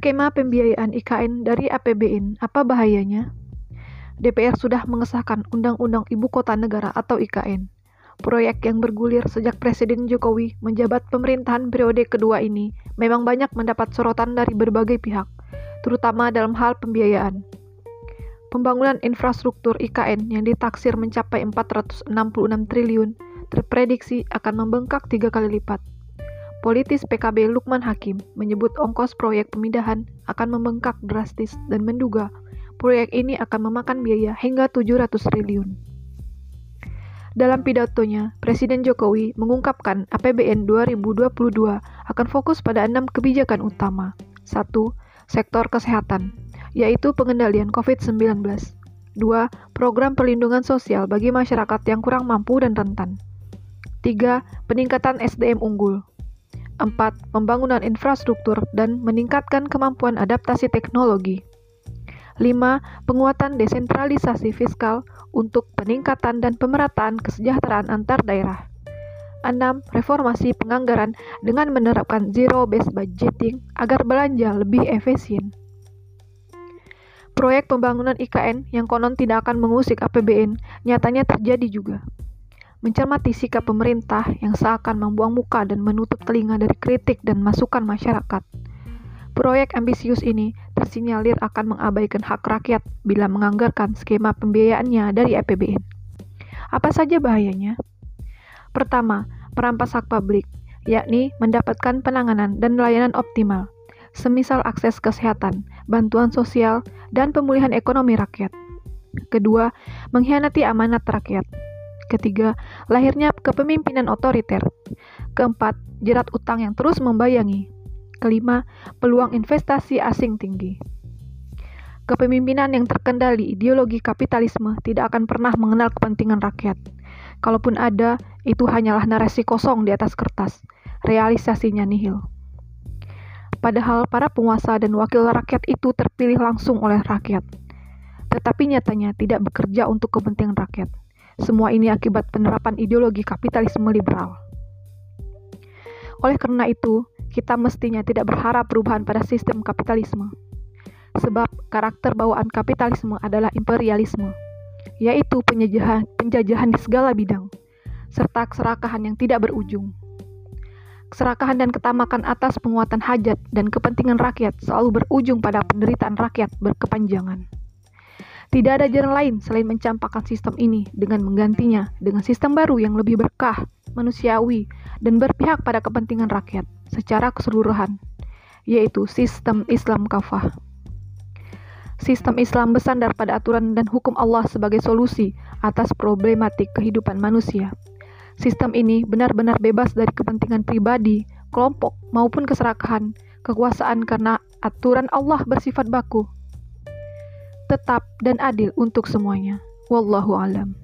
Skema pembiayaan IKN dari APBN, apa bahayanya? DPR sudah mengesahkan Undang-Undang Ibu Kota Negara atau IKN. Proyek yang bergulir sejak Presiden Jokowi menjabat pemerintahan periode kedua ini memang banyak mendapat sorotan dari berbagai pihak, terutama dalam hal pembiayaan. Pembangunan infrastruktur IKN yang ditaksir mencapai 466 triliun terprediksi akan membengkak tiga kali lipat. Politis PKB Lukman Hakim menyebut ongkos proyek pemindahan akan membengkak drastis dan menduga proyek ini akan memakan biaya hingga 700 triliun. Dalam pidatonya, Presiden Jokowi mengungkapkan APBN 2022 akan fokus pada enam kebijakan utama. 1. Sektor kesehatan, yaitu pengendalian COVID-19. 2. Program perlindungan sosial bagi masyarakat yang kurang mampu dan rentan. 3. Peningkatan SDM unggul, 4. Pembangunan infrastruktur dan meningkatkan kemampuan adaptasi teknologi. 5. Penguatan desentralisasi fiskal untuk peningkatan dan pemerataan kesejahteraan antar daerah. 6. Reformasi penganggaran dengan menerapkan zero-based budgeting agar belanja lebih efisien. Proyek pembangunan IKN yang konon tidak akan mengusik APBN nyatanya terjadi juga mencermati sikap pemerintah yang seakan membuang muka dan menutup telinga dari kritik dan masukan masyarakat. Proyek ambisius ini tersinyalir akan mengabaikan hak rakyat bila menganggarkan skema pembiayaannya dari APBN. Apa saja bahayanya? Pertama, merampas hak publik, yakni mendapatkan penanganan dan layanan optimal, semisal akses kesehatan, bantuan sosial, dan pemulihan ekonomi rakyat. Kedua, mengkhianati amanat rakyat, Ketiga, lahirnya kepemimpinan otoriter. Keempat, jerat utang yang terus membayangi. Kelima, peluang investasi asing tinggi. Kepemimpinan yang terkendali ideologi kapitalisme tidak akan pernah mengenal kepentingan rakyat. Kalaupun ada, itu hanyalah narasi kosong di atas kertas. Realisasinya nihil. Padahal para penguasa dan wakil rakyat itu terpilih langsung oleh rakyat. Tetapi nyatanya tidak bekerja untuk kepentingan rakyat. Semua ini akibat penerapan ideologi kapitalisme liberal. Oleh karena itu, kita mestinya tidak berharap perubahan pada sistem kapitalisme. Sebab karakter bawaan kapitalisme adalah imperialisme, yaitu penjajahan, penjajahan di segala bidang, serta keserakahan yang tidak berujung. Keserakahan dan ketamakan atas penguatan hajat dan kepentingan rakyat selalu berujung pada penderitaan rakyat berkepanjangan. Tidak ada jalan lain selain mencampakkan sistem ini dengan menggantinya dengan sistem baru yang lebih berkah, manusiawi, dan berpihak pada kepentingan rakyat secara keseluruhan, yaitu sistem Islam kafah. Sistem Islam bersandar pada aturan dan hukum Allah sebagai solusi atas problematik kehidupan manusia. Sistem ini benar-benar bebas dari kepentingan pribadi, kelompok, maupun keserakahan, kekuasaan karena aturan Allah bersifat baku tetap dan adil untuk semuanya. Wallahu alam.